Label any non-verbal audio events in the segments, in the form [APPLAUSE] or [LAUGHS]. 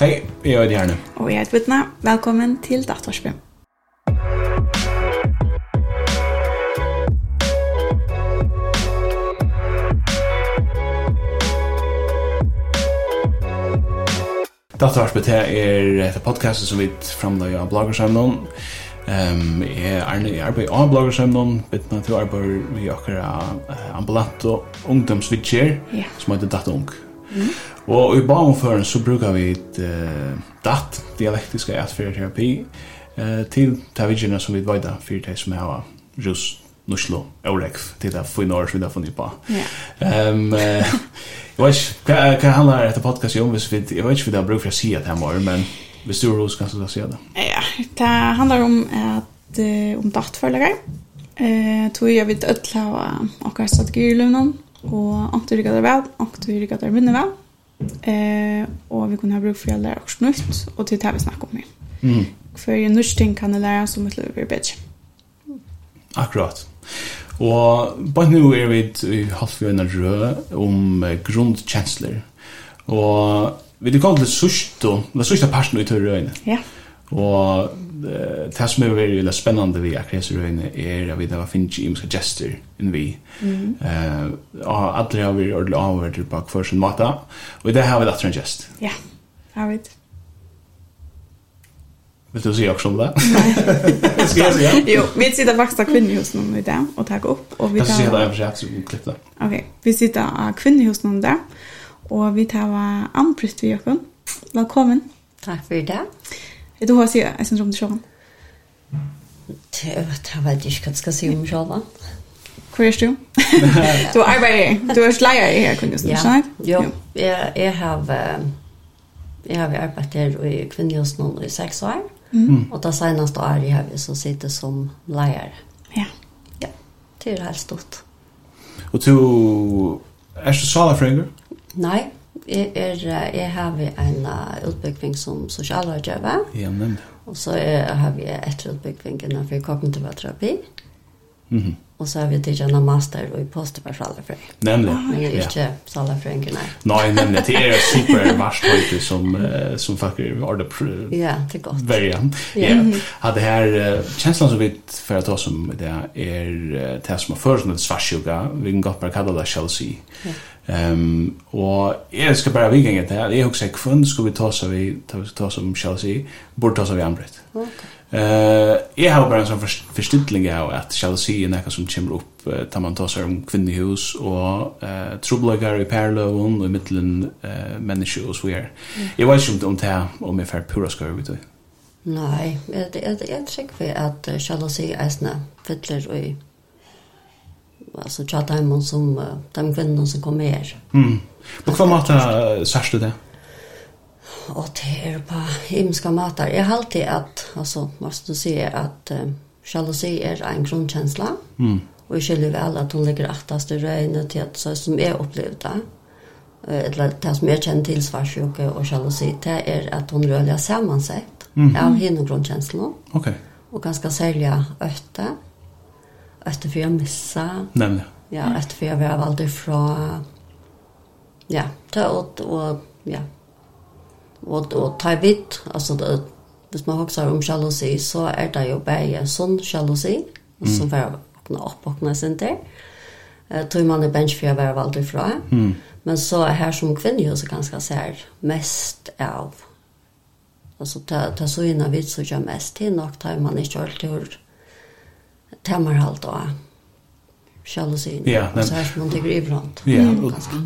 Hej, jeg er Gjerne. Och jeg er Vittna. Välkommen till Datorsby. Datorsby er et podcast som vi framlegger av bloggersamnån. Ehm um, är Arne i arbete av bloggar som någon bitna till arbete vi och ambulant och ungdomsvitcher yeah. som heter Datta Ung. Og i barnføren så brukar vi et uh, datt, dialektiska atferdterapi uh, til tavidgjerne som vi dvajda fyrir de som hava rus nuslo, eurekv, til det få i som vi har funnet på. Yeah. Um, uh, jeg vet ikke, hva, hva handler dette podcastet om? Hvis vi, jeg vet ikke hva det er bruk for å si at det her men hvis du er ros kan du si det. Ja, det handlar om at om dattfølger. Eh, tror jag vet öll hava okkar strategier i løvnån Og anker rygget er vel, anker rygget er minne vel. Eh, og vi kunne ha bruk for å lære oss nytt, og til det vi snakker om her. Mm. For en norsk ting kan jeg lære som et liv blir bedre. Akkurat. Og bare nå er vi i halvfjørende rød om grunnkjensler. Og vi er kallet det sørste, det sørste parten ut av rødene. Ja. Og det som er veldig spennende vi akkurat så røyne er at vi da finner ikke imenske gester enn vi. Og alle har vi ordentlig avhørt på hver sin måte. Og i det har vi datter en gest. Ja, har vi det. Vill du si også om det? Skal jeg si det? Jo, vi sitter faktisk av kvinnohusen i dag og tar opp. Og vi tar... Jag ska säga det här för sig att vi klippte. det. Ok, vi sitter av kvinnohusen i det. Och vi tar anpryst vid Jokon. Välkommen. Takk for det. Er du hva sier jeg synes om det sjåvan? Det vet jeg ikke hva skal si om sjåvan. Hvor er du? [LAUGHS] du arbeider, du er leier her, kunne du snakke? Jo. Jeg har jeg har arbeidet her i kvinnehus i seks år. Mm. Og det seneste året har vi så sitter som leier. Ja. Ja, det er helt stort. Og du, er du salafrøynger? Nei, Jeg, er, jeg har en utbygging som sosialrådgjøver. Ja, nemlig. Og så er, har vi etter utbygging innenfor kognitiv terapi. Mhm. Mm Och så har vi tagit en master och i poster på salafrön. Nämligen. Men jag är inte salafrön nej. Nej, nämligen. Det är super värst lite som som faktiskt är det. Ja, det är gott. Variant. Ja. Har det här känslan som vi för att ta som det är det som har för som ett svartsjuka. Vi kan gott bara kalla det Chelsea. Ja. Ehm um, och jag ska bara vi det här. Jag också kvund ska vi ta så vi ta ta som Chelsea. Bort ta så vi anbrett. Okej. Okay. Eh, jag har bara en sån förstidling av att Chelsea är något som kommer upp uh, tar man tar sig om kvinnehus och uh, trubbelagar i Perlövån och i mittlen uh, människor och så vidare. Jag vet inte om det här om jag får pura skör vet du. Nei, jeg, jeg, jeg tror trick för att jalousi är snä fyller och alltså chatta hem som de kvinnorna som kommer. her. Mm. På hva vad mått du det? og ter på himmelska matar. Jeg har alltid at, altså, måste du säga att um, jalousi er en grundkänsla. Mm. Og jeg skiljer vel at hun ligger aftast i røyene til at så som jeg opplevde det, eller det som jeg kjenner til svarsjuke og jalousi, det er at hun røler sammansett mm. av henne Okej. Ok. Og ganske særlig øtte. Øtte for jeg missa. Nemlig. Ja, øtte for jeg var veldig från... Ja, det og, og ja, og, og ta vidt, altså det, hvis man hokser om jalousi så er det jo bare sånn jalousi mm. som får åpne opp og åpne sin til. eh, tog man i bench for å være valgt ifra. Mm. Men så er her som kvinne så ganske ser mest av, altså ta, ta så inn av vidt så gjør mest til nok, tar man ikke alltid temmerhalt og jalousin. Ja, men så här som man tycker ibland. Ja,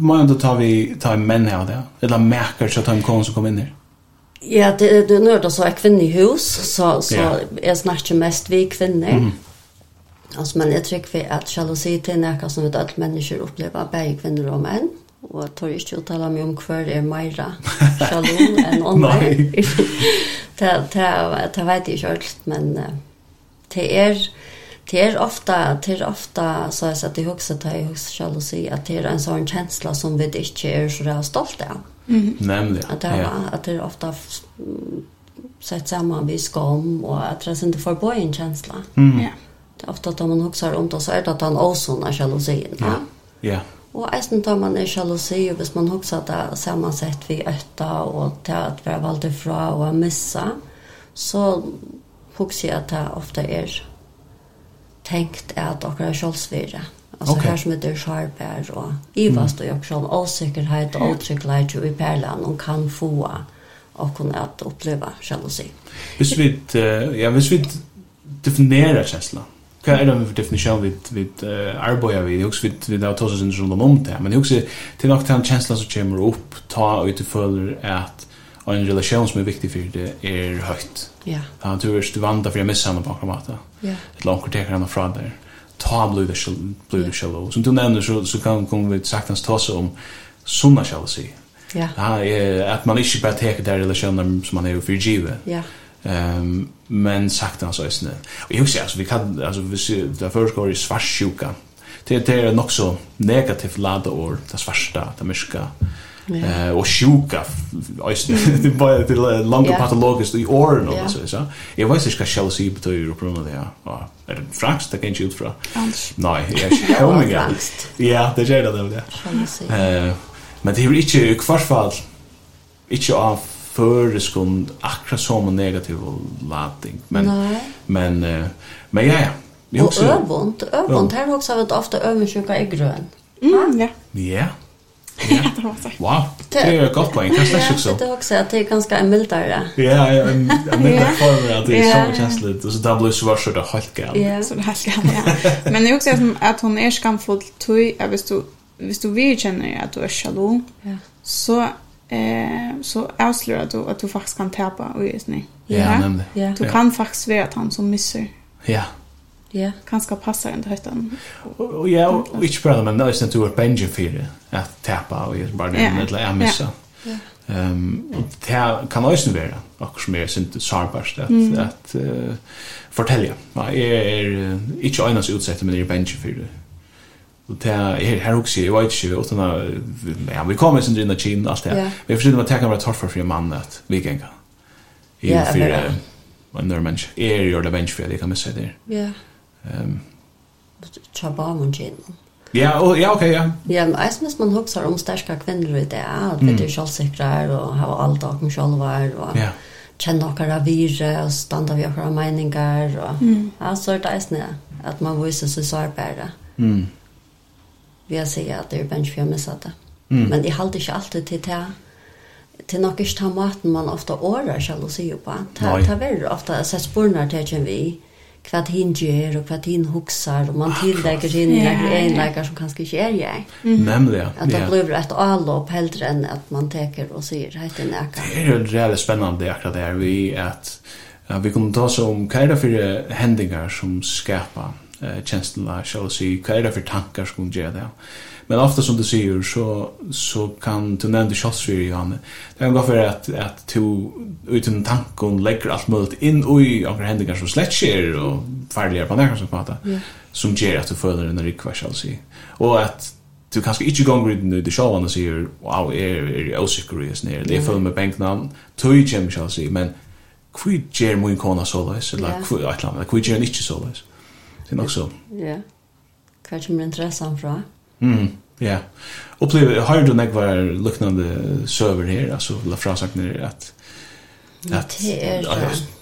man då tar vi tar män här där. Eller märker så att han kommer som kommer in där. Ja, det det nörda så är kvinnor i hus så så yeah. är snackar mest vi kvinnor. Mm. Alltså man är trygg för att jalousi till näka som ett allt människor upplever bägge kvinnor och män och jeg tar ikke att tala mig om kvar är Maira Shalom än Nei. [LAUGHS] Det det det vet jeg ikke alt, men det är det är ofta det är ofta så att det huxar det jag huxar selv och säga att det är en sån känsla som vi ikke er så rea stolta av. Nämligen. Att det er, att det er ofta sett samman vid skam och att det inte får bo en känsla. Mm. Ja. Det er ofta att man huxar om det så er det at han också är jalousi. Ja. Ja. Och även tar man är jalousi og hvis man huxar det sammansatt vid ötta och till att vara valt ifrån och missa så huxar jeg at det ofta är tenkt at dere er kjølsvire. Altså okay. her som heter skjarbær og ivast mm. og jeg selv åsikkerhet og åtryggleid i perlen og kan få og kunne at oppleve sjalusi. Hvis vi, ja, hvis vi definerer kjensla, hva er det for definisjon vi, vi uh, arbeider vi? Jeg husker vi, vi har tås oss en rundt om det, men jeg husker til nok den kjensla som kommer opp, ta og ut føler at en relation som er viktig for det er høyt. Ja. Yeah. Han tror ikke du vant for jeg misser henne på akkurat måte. Ja. Et langt kvarter kan han fra der. Ta blir det sjalå. Som du nevner så, så kan vi sagtens ta seg om sunna sjalusi. Ja. Yeah. At man ikke bare teker der relasjoner som man er jo for givet. Ja. Ehm men sagt han så är Och jag säger alltså vi kan alltså vi där först går i svartsjuka. Det det är nog så negativt laddat ord, det svarta, det mörka. Mm Eh och sjuka [LAUGHS] det var det långa patologiskt i åren och så så. Jag vet inte ska shall se på det på det här. Ja, är det frax det kan ju ut från. Nej, jag är omega. Ja, det är det där. Eh men det är inte kvartfall. Inte av föreskund akkurat som en negativ lading men men men ja ja. Jag också. Och övont, övont här också har vi ofta övonsjuka i grön. Mm, ja. Ja. [LAUGHS] Ja. wow, det er et är gott poäng. Kan släcka också. Det er også at det är ganska mildare. Ja, en en mildare form at det er som känns Og så da blir det så vars det helt galt. Ja, så det helt ja. Men det är också att hon är skamfull tui, jag visst du visst du vill känna att du är shalom. Ja. Så eh så avslöjar du att du faktiskt kan tappa och just nej. Ja, nämligen. Du kan faktiskt vara att han som missar. Ja. Ja. Kanske passar inte hösten. Och ja, och inte bara men nästan till vart for för att tappa och just bara den lilla är missa. Ja. Ehm och det kan också vara och som är sin sårbart att att fortälja. Jag är inte annars utsatt med det Benjamin för det. Och det här här också jag vet inte utan ja vi kommer sen in i Kina allt det. Vi försöker att ta kamera torfar för en man att vi kan. Ja, för en norrmänniska. Är ju det bench för det kan man säga där. Ja. Ehm Chabamun genom. Ja, och ja okej, ja. Ja, men jag minns man huxar om starka kvinnor i det, att vi är självsäkra och har allt av dem själva och ja. känna några vire och stanna vid några meningar och mm. alltså det är snä att man visar sig sårbara. Mm. Vi har sett att det är bench för missa det. Mm. Men jag håller inte alltid till det till något ta maten man ofta årar själv och se på. Det är ofta så spårnar till vi. Mm hva hin gjør, og hva hin huksar, og man tillegger hin yeah. egenleikar som kanskje ikke er jeg. Mm. Nemlig, ja. At det blir et avlopp heldre enn at man teker og sier, heit en neka. Det er jo reelle spennende akkurat det her, vi at ja, vi kunne ta oss om hva er det for hendinger som skapar uh, kjenslen av sjalusi, hva er det for tankar som gjør det? Ja Men ofta som du säger så så kan du nämna shotsfyr Johanne. Det kan gå för att att to utan tanken lägger allt möjligt in i och händer som släcker och färdiga på nära som prata. Som ger att du följer den request alltså. Och att du kanske inte gånger i den showen och säger wow är är osäker är snär. Det följer med banknamn. Tui Jim shall see men kvi ger mun kona solas eller kvi atlan kvi ger inte solas. Det är nog så. Ja. Kanske mer intressant från. Mm, ja. Upplever, har du några var liknande server här, alltså la frasakner att att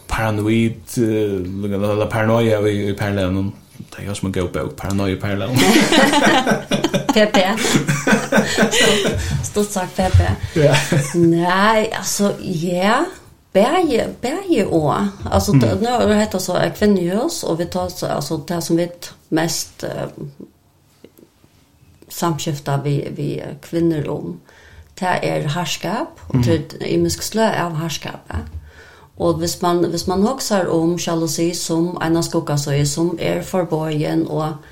paranoid, eller paranoia vi i om Det är som en go-bok, paranoia parallell. [LAUGHS] PP. [LAUGHS] Stort sagt PP. Ja. Nej, alltså, ja. Bæje, bæje og, Alltså, mm. nå er det så alltså, kvinnehus, och vi tar alltså, det som vi mest samskifta vi, vi kvinner om. Det er harskap, og det er imisk slø av harskapet. Og hvis man, hvis man hoksar om sjalusi som en av skokkasøy, som er forbøyen og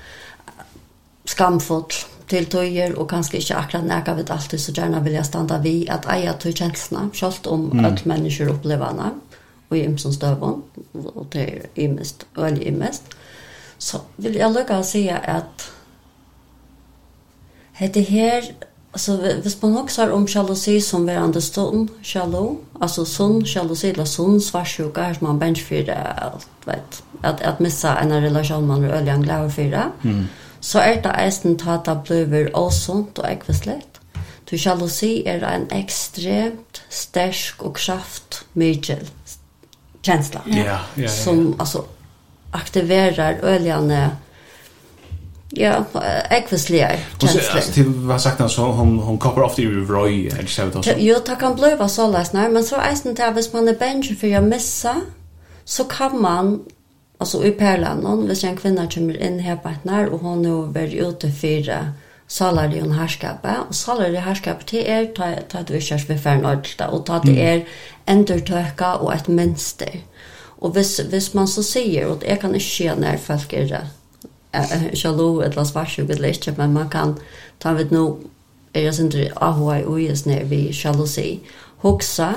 skamfot til tøyer, og kanskje ikke akkurat nægget vi alltid, så gjerne vil jeg standa vi at eia tøy kjenslene, selv om mm. alle mennesker opplever henne, og i imsen støvån, og det er imest, i imest. Så vil jeg lukke å si at Hette her, altså hvis man også har om sjalusi som verande stund, sjalo, altså sunn, sjalusi, eller sunn, svarsjuka, her som man benchfyrer alt, vet, at, at missa en relasjon man er øyelig anglæver fyrer, mm. så er det eisen tatt at det blir åsunt og ekvislet. Du sjalusi er en ekstremt stersk og kraft mykjel kjensla. Ja, ja, ja. Som altså aktiverar øljane Ja, ekvisligar känslor. Alltså till vad sagt han så hon hon koppar ofta i Roy eller så vet också. Jo, det kan bli vad så läs men så är det hvis man er bench for å missa så kan man altså i perlan hvis en kvinne kommer inn her på et nær, og hun er väl ute för salar i en herskapet, og salar i herskapet till er ta ta du körs vid färn og ta det er endertøka og et mönster. Og hvis, hvis man så sier, og jeg kan ikke se når folk er rätt sjalu eller svarsjuk eller ikke, men man kan ta vid nå, er jeg synes ikke ahua i uges når vi sjalusi, hoksa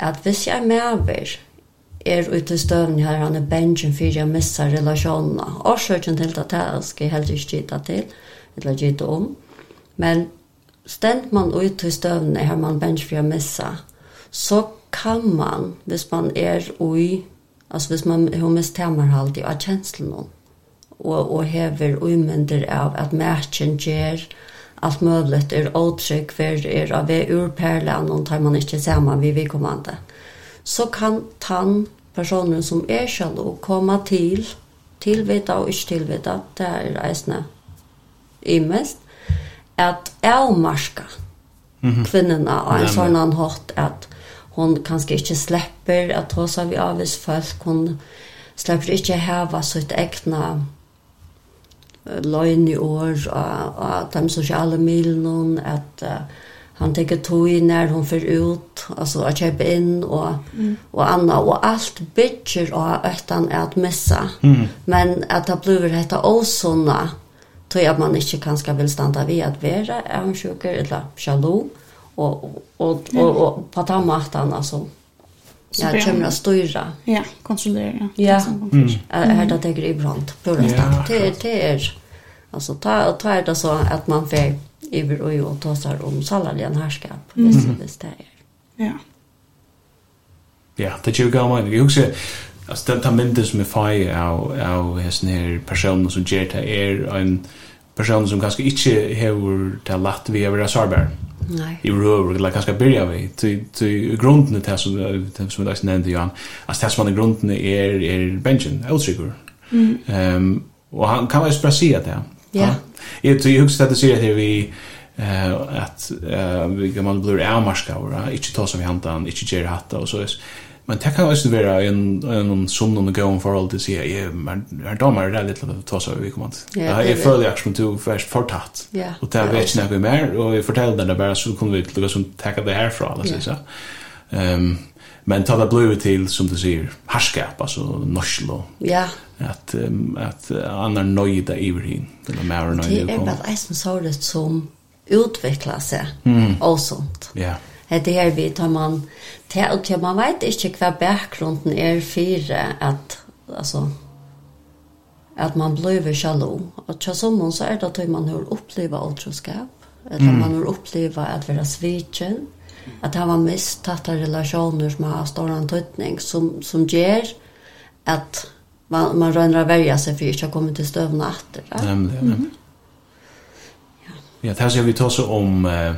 at hvis jeg mever er ute i støvn her, han er bensin for jeg missar relasjonene. Årsøkjen til det her skal jeg heller ikke gita til, eller gita om. Men stend man ute i støvn her, man bensin for jeg missar, så kan man, hvis man er ui, altså hvis man har mist temerhalt i av kjenslene, og, og hever uimender av at matchen gjør alt møblet er åtrykk for er av ved urperlen og tar man ikke sammen vi vidkommende. Så kan tann personen som er sjalu komme til tilvita og ikke tilvita, det er eisne imest, at avmarska mm -hmm. kvinnerna og en sånn han hatt at hon kanskje ikke slipper at hos av avvis folk, hon slipper ikke heva sitt egna løgn i år av de sosiale milene, at uh, han tenker tog når hun får ut, altså å kjøpe inn og, mm. og anna, Og alt bygger av økten er at missa. Mm. Men at det blir dette åsånne, tror jeg at man ikke kanskje vil standa ved at være er hun sjukker eller sjalom. Og, og, og, og, og på den måten, altså. Mm Ja, det kommer att styra. Ja, kontrollera. Ja, här det tänker i brand på det stället. Det det är alltså ta ta är det så att man får över och ju ta sig om salladian härskap. Visst visst det är. Ja. Ja, det är ju gamla. Jag också alltså den tar mindre som är fire av av hessen häsner personen som ger det är en personer som kanskje ikke har det lätt vi över sårbar. Nej. I røver, eller kanskje börja vi till til grunden det som det som jeg nevnte, Johan. Alltså det som er grunden er, er benchen, Elsigur. Mm. Um, og han kan väl bara at det. Ja. Jeg tror ju högst att det sier at vi uh, at uh, vi kan man blir är ikke ta som vi hantar, ikke ger hatta og så er Men det kan også være en, en sånn og gøy forhold til å si at jeg er damer det er litt til å ta seg vi kommer til. Jeg føler jeg som du først fortatt. Og det vet ikke noe mer, og jeg forteller det bare så kunne vi til å takke det herfra. la oss si Um, men ta det blod til, som du sier, herskap, altså norslo. ja. at, um, at uh, andre nøyde iver hin. Det er mer nøyde. Det er bare en som så det som utvikler seg, mm. og sånt. Ja. Yeah er det vi tar man til, og til man vet ikke hva bakgrunden er for at, altså, at man blir sjalu. Og til sommeren så er det at man har opplevd åtroskap, at mm. man har opplevd at vi er svitjen, at han var mistatt av relasjoner som har større antydning, som, som gjør at man, man rønner å verja seg for ikke å komme til støvna etter. Nemlig, nemlig. Ja, det her ser vi så om Uh,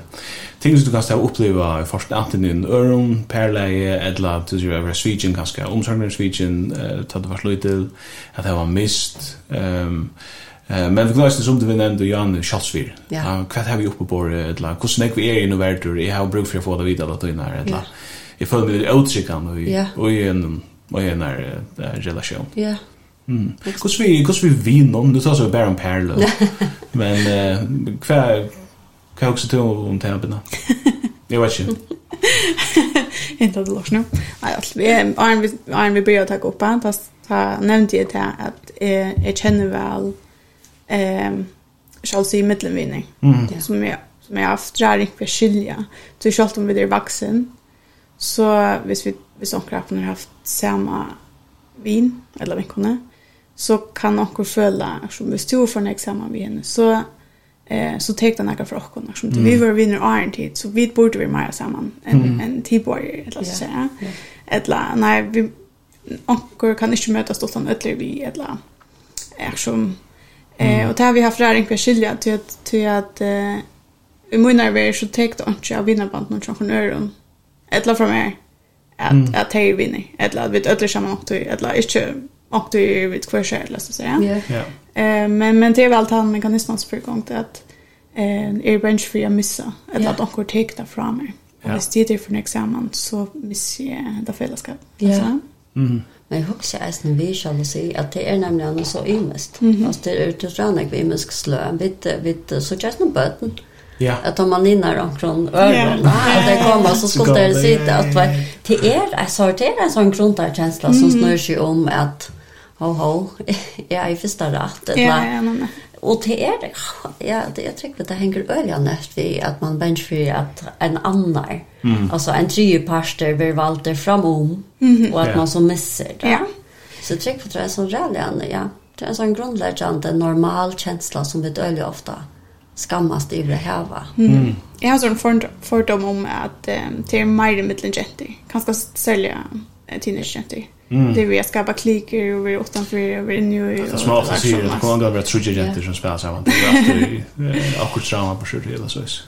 ting som du kan stå uppleva i första antingen i en öron perleje eller att du gör switchen kanske omsorgen uh, ta det vart lite att det var mist Um, uh, men vi glömde som du nämnde Jan Schattsvir. Ja, uh, kvart har vi uppe på eller hvordan snägg vi er i noe verdur, jeg har bruk for å få det vidare att innan eller. Jag får mig utskickande og i en og i en relation. Ja. Mm. Kus vi hvordan vi vinner, det tar så bare en perle, Men uh, hva Hva er också til om tempena? Jeg vet ikke. [LAUGHS] Inte att det låter nu. Nej, alltså, vi, Arne, vi börjar ta upp han. fast ta nämnde jag det att jag, jag känner väl ehm skall se mittenvinning. Mm. Som jag som jag haft drar för skilja. Så jag om vi är vuxen. Så hvis vi hvis kraften har haft samma vin eller vinkone så kan också føle som vi stod för en examen vi. Så eh så tek den några frågor och som vi var vinner iron tid så vi borde vi mer samman en en t-boy eller så säga eller nej vi ankor kan inte mötas utan ödlor vi eller är som eh och där vi har flera för skilja till att till att eh i munnar vi så tog det inte av vinnarband någon som öron eller från mig att att hej vinner eller att vi ödlor samman och eller inte och till vet kvar själv så säga ja. Eh men men det är väl han mekanismen för brukar gång till att eh är bench för jag missa eller att också ta det fram. Och hvis det är för en examen så missar jag det fällskap. Ja. Mhm. Men jag hugsa är en vi skall se att det är nämligen så ymest. Alltså det är utifrån att vi ymest slö vid vid så just en button. Ja. Att om man innar omkring öronen, att det kommer så skulle det sitta att det är en sortera sån grundkänsla som snurrar sig om att ho ho [LAUGHS] ja i første rätt ja ja men och det er det ja det jag tror det henger öliga näst vi att man bench för att en annan mm. alltså en tredje parster blir valt framom mm -hmm. och att ja. man så misser det ja. så tycker jag det er så räljan ja det är en sån grundläggande normal känsla som vi öliga ofta skammast i det här va. Mm. Jag har sån för fördom om att um, det är mer mittlen jenter. Kanske sälja teenage jenter. Mm. Det vi har skapa kliker och vi är utanför och vi är nu. Det som ofta säger, att det kommer att vara trudja jenter som spelar samman. Det är alltid akkurat samman på skjort hela sås.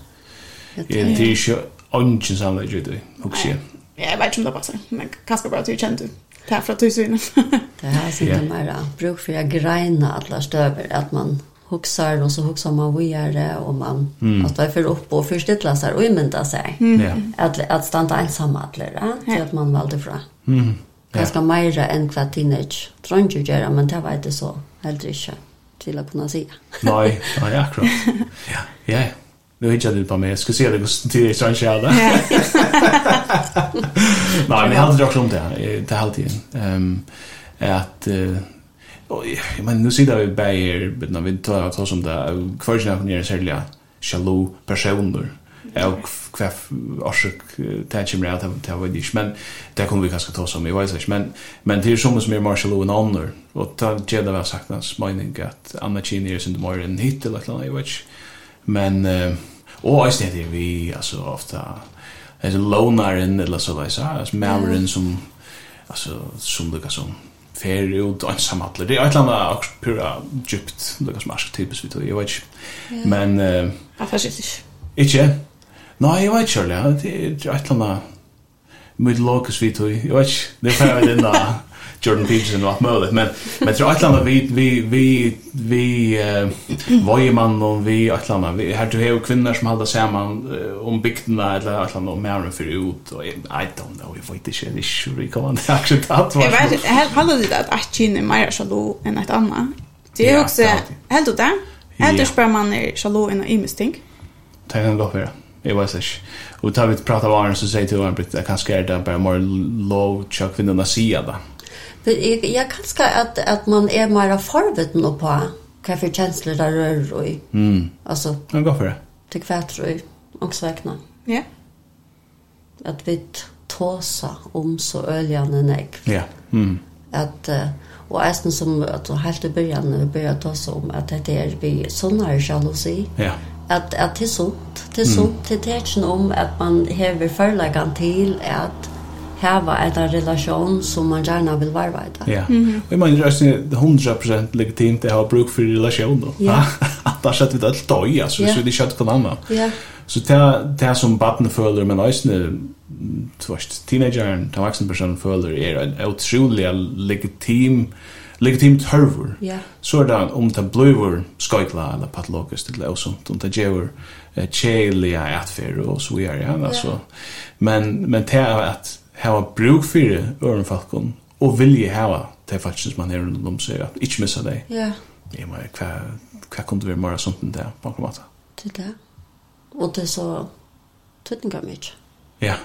Det är inte ången samlade ju det, och se. Jag vet inte om det passar, men kanske bara att du känner det här för att från tusen. [LAUGHS] Det här sitter mer bruk för att greina alla stöver, att man huxar och så huxar man vidare och man mm. att det är för upp och förstilla sig och imynda sig. Mm. Att, att stanna ensamma att lära, till att man valde fra. Mm. Kanskje ja. mer enn hva teenage. Trenger jo men det var det så heller ikke til å kunne si. nei, nei, akkurat. [LAUGHS] Ja, ja. Nu hittar du på mig. Jag ska se det hos till i Strange Shada. Nej, men jag hade också om det här. Det är alltid. Um, att... Uh, men nu sitter vi bara här. När vi tar oss om det. Kvarsen är nere särskilt sjalu personer och kvaff orsak det kommer att det var dish men det kommer vi kanske ta oss som i wise men men det är som som är Marshall och Honor och ta Jeda har sagt hans mening att Anna Chini är sin mer än hit eller något annat men och jag det vi alltså ofta är lonar in eller så där så Malvin som alltså som det som fer ut och ensam alla. Det er et eller annet akkurat pura djupt, det är som arketypiskt vi tog, jeg vet ikke. Men... Jag förstår inte. Ikke? Nei, jeg vet ikke, ja. det er et eller annet mye lokus vi tog, jeg vet ikke, det er ferdig inn av Jordan Peterson og alt mulig, men, men jeg tror et eller annet vi, vi, vi, vi uh, vojemann og vi et eller annet, vi, her du har jo kvinner som halda uh, om bygdene eller et eller annet, og mer enn fyrir ut, og jeg, I don't know, jeg vet ikke, Det er ikke vi kan det akseptat. Jeg vet, jeg halder det at et kyn er mer sjalu enn et annet. Det er jo også, heldur det, heldur spør man er sjalu enn og imisting. Det kan godt være. Jag vet inte. Och tar vi att prata om så säger till honom att jag kanske är det bara mer lov tjock vid den det. sidan. Jag, jag kanske att, att man är mer förveten och på vad för känslor det rör och i. Mm. Alltså. Jag går för det. Till kvärt och i. Och säkna. Ja. Yeah. Att vi tåsa om så öljande nägg. Ja. Yeah. Mm. Att... Uh, och ästen som att helt i början när vi började ta om att det är vi sånare jalousi. Ja at at det er sunt. Det sunt det er ikke om at man hever förlagan til at hava en relation som man gärna vill varva i. Ja. Mm. Och jag menar det är 100% legitimt att ha bruk för relation då. Ja. [LAUGHS] Att där vi det allt då, alltså så det kött kan annan. Ja. Så det, det som badene føler, men også tvørst teenageren, den vaksne personen føler, er en utrolig legitim, legitim tørver. Yeah. Så er det om det blir skøytla eller patologisk eller noe om det gjør eh, kjelige atfer og så gjør det. Altså. Men, men det er at hava bruk for fyrir ørenfalkon og vilje hava det faktisk som man er rundt om seg, at ikke missa deg. Ja. Yeah. Jeg må, hva, hva kom det være mer sånt enn det, på en måte? Det er det. Og det er så tøtninga mye. Ja.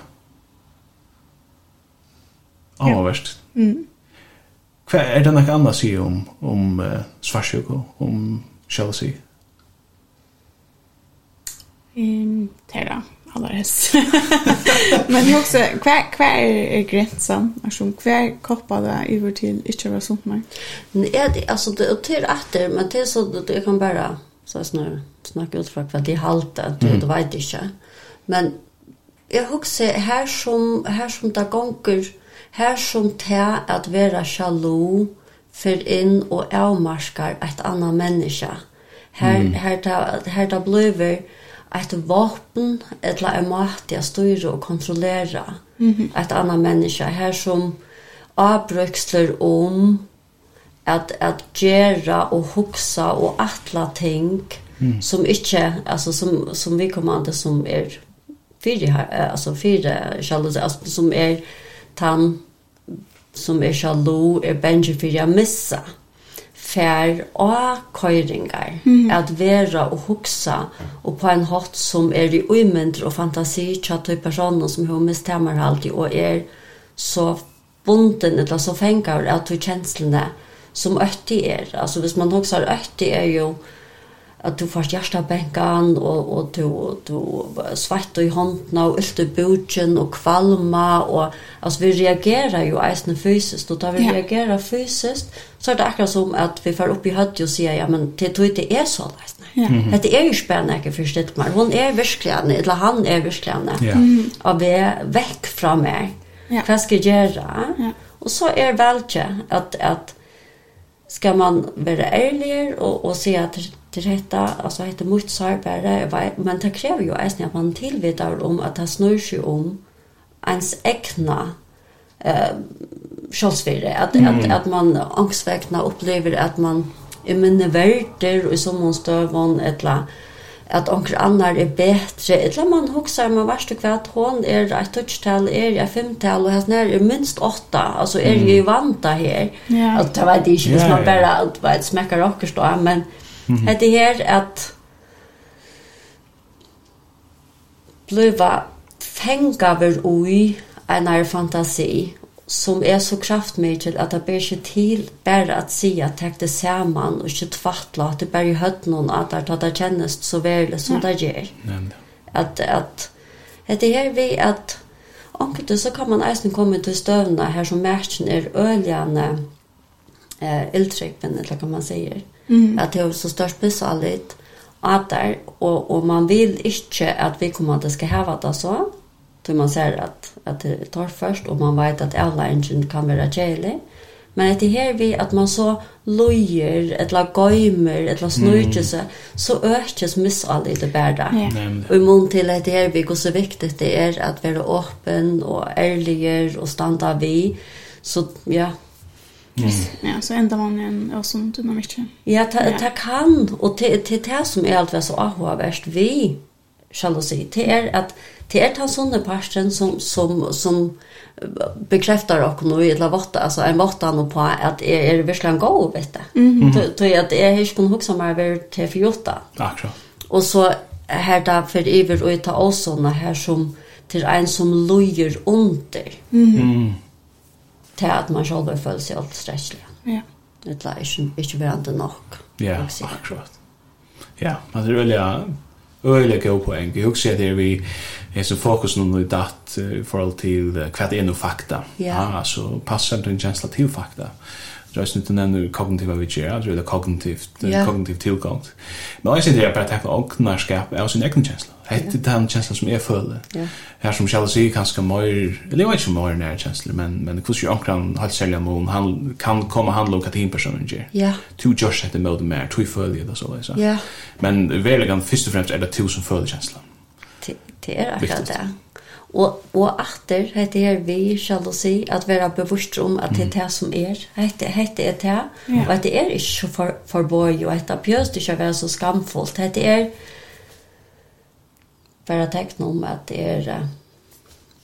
Ja, ja. verst. Mm. Hva er det noe annet å si om, om uh, svarsjøk om sjalusi? Mm, det er det aller helst. Men det er også, hva, hva er grensen? Altså, hva er koppa det over til ikke å sånt mer? Nei, det, altså, det er til etter, men det er sånn at jeg kan bare, så snarere, snakke ut fra hva de halte, du, mm. du vet ikke. Men jeg husker her som, her som det gonger, her som det at være sjalu, for inn og avmarskar et annet menneske. Her, mm. her, da, her da bliver et våpen, eller en måte å styre og kontrollere mm -hmm. et annet menneske. Her som avbrøksler om at, at gjøre og huksa og atla ting som inte alltså som som vi kommer att som är fyra alltså fyra shallows alltså som är tan som är shallow är benji för jag missa fær og køyringar, mm. at vera og hugsa, og på en hatt som er i uimyndr og fantasi tjatt og personer som hun mistemmer alltid, og er så bunden, eller så fengar av to kjenslene som øtti er. Altså hvis man hugsar, øtti er jo at du får hjertebenkan, og, og du, du svett i håndene, og ylte budgen, og kvalma, og altså, vi reagerar jo eisende fysiskt og da vi ja. reagerer fysiskt så er det akkurat som at vi får upp i høyde og sier, ja, men det tror ikke er så leisende. Ja. Mm. Det er jo spennende, ikke forstått meg. Hon er virkelig eller han er virkelig ja. Mm -hmm. og vi er vekk fra meg. Ja. Hva skal jeg gjøre? Ja. Og så er velkje at, at ska man vara ärlig och och se att det rätta alltså heter mycket sårbara men det kräver ju ens att man tillvetar om att det snör sig om ens egna eh självsvärde att mm. att att man angstväckna upplever att man är minne värder och som man stövan eller at onker annar er betre. Etla man hugsar, man varstu kvart, hon er eit touchtal er eit femtal, og hans er minst åtta, altså er jo vanta her. Ja. Altså, det vet jeg ikke, hvis man bare alt vet, smekkar okkers da, men mm -hmm. det her at bliva fengaver ui einar fantasi, som er så kraftmiddel at det ber ikke til bare at si at det er sammen og ikke tvattla at det bare i høtten at det, at det kjennes så veldig som det gjør. At, at det er vi at omkring så kan man eisen komme til støvna her som matchen er øljane eh, ildtrykken, eller hva man sier. Mm. At det er så størst besallit at der, og, og man vil ikke at vi kommer til å skal heve det sånn Då man ser att, att det tar först og man vet att alla engine kan vara tjejlig. Men det här vi att man så lojer, eller göjmer, eller snurrar sig, så ökas i det bära. Mm. Och i mån till att det här vi går så viktigt det är att vara öppen och ärlig och stanna vi. Så ja, Mm. Ja, så enda man en och sånt dynamik. Ja, det ja. kan och det det som är allt vad så ahua vi skal du si, Det er at det er den sånne parten som, som, som bekreftar och nu i la vatta alltså en vart nu på att är är verkligen gå vet du. Mm -hmm. Tror jag att är hur kan huxa mig över till för jotta. Akkurat. Och så här där för över och ta oss såna här som till en som lojer under. Mm. -hmm. Till att man själv föll sig allt stresslig. Ja. Det är inte inte värt nog. Ja, akkurat. Ja, man det vill jag øyelig god poeng. Jeg husker at det er vi er så fokus noen i datt i forhold til hva det er noe fakta. Ja. Ah, så passer det en kjensla til fakta. Det er ikke nødt kognitiva vi gjør, det er kognitivt, yeah. kognitivt tilgang. Men jeg synes det er bare å tenke åknarskap av sin egen kjensla. Hette er den kjensla som jeg føler. Yeah. Her som Kjell sier kanskje mer, eller jeg vet ikke om mer nære kjensler, men, men hur ska omkran halvt sälja om han kan komme og handle om hva en personen gjør. Ja. Du görs hette med mer, to följer det så. Ja. Yeah. Men verkligen först och främst är det to som följer känslan. Det er akkurat det. Og, og atter, hette her vi skal si at være bevisst om at det er det som er, hette, hette er det, og at det er ikke for, for bøy, og at det er pjøst ikke å være så skamfullt, hette er, bare teckna om at det er uh,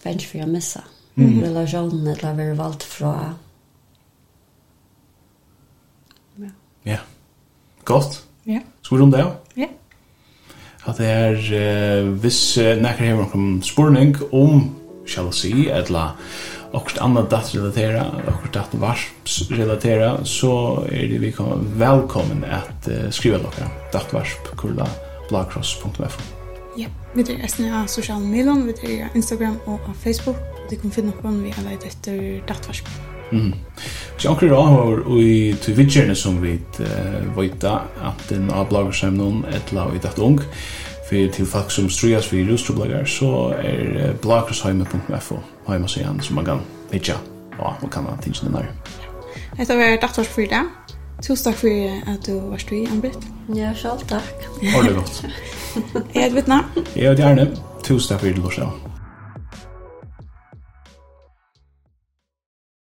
vänster för att missa. Mm. Relationen eller å være valgt fra. Ja. Ja. Gott. Ja. Skulle om det? Ja. At det er, uh, hvis uh, nekker hever noen spurning om sjalusi, eller akkurat annet dattrelatera, akkurat dattvarpsrelatera, så er det vi velkommen at uh, skrive dere dattvarp.kurla blagkross.fo Ja, vi er resten av sosiale medier, vi er Instagram og av Facebook. Du kan finne oppån vi har leit etter dattvarsk. Mm. Så anker da har vi til vidgjerne som vi vita at den av bloggerskjem noen etla lag i datt ung for til folk som strujas for rustroblogger så er bloggersheime.fo heima sian som man kan vidja og man kan ha tingsene nær. Dette var dattvarsk for i dag. [LAUGHS] Tusen takk for at du var stå i, Ann-Britt. Ja, selv takk. Ha det godt. Jeg heter Vittna. Jeg heter Erne. Tusen takk for at du var støy.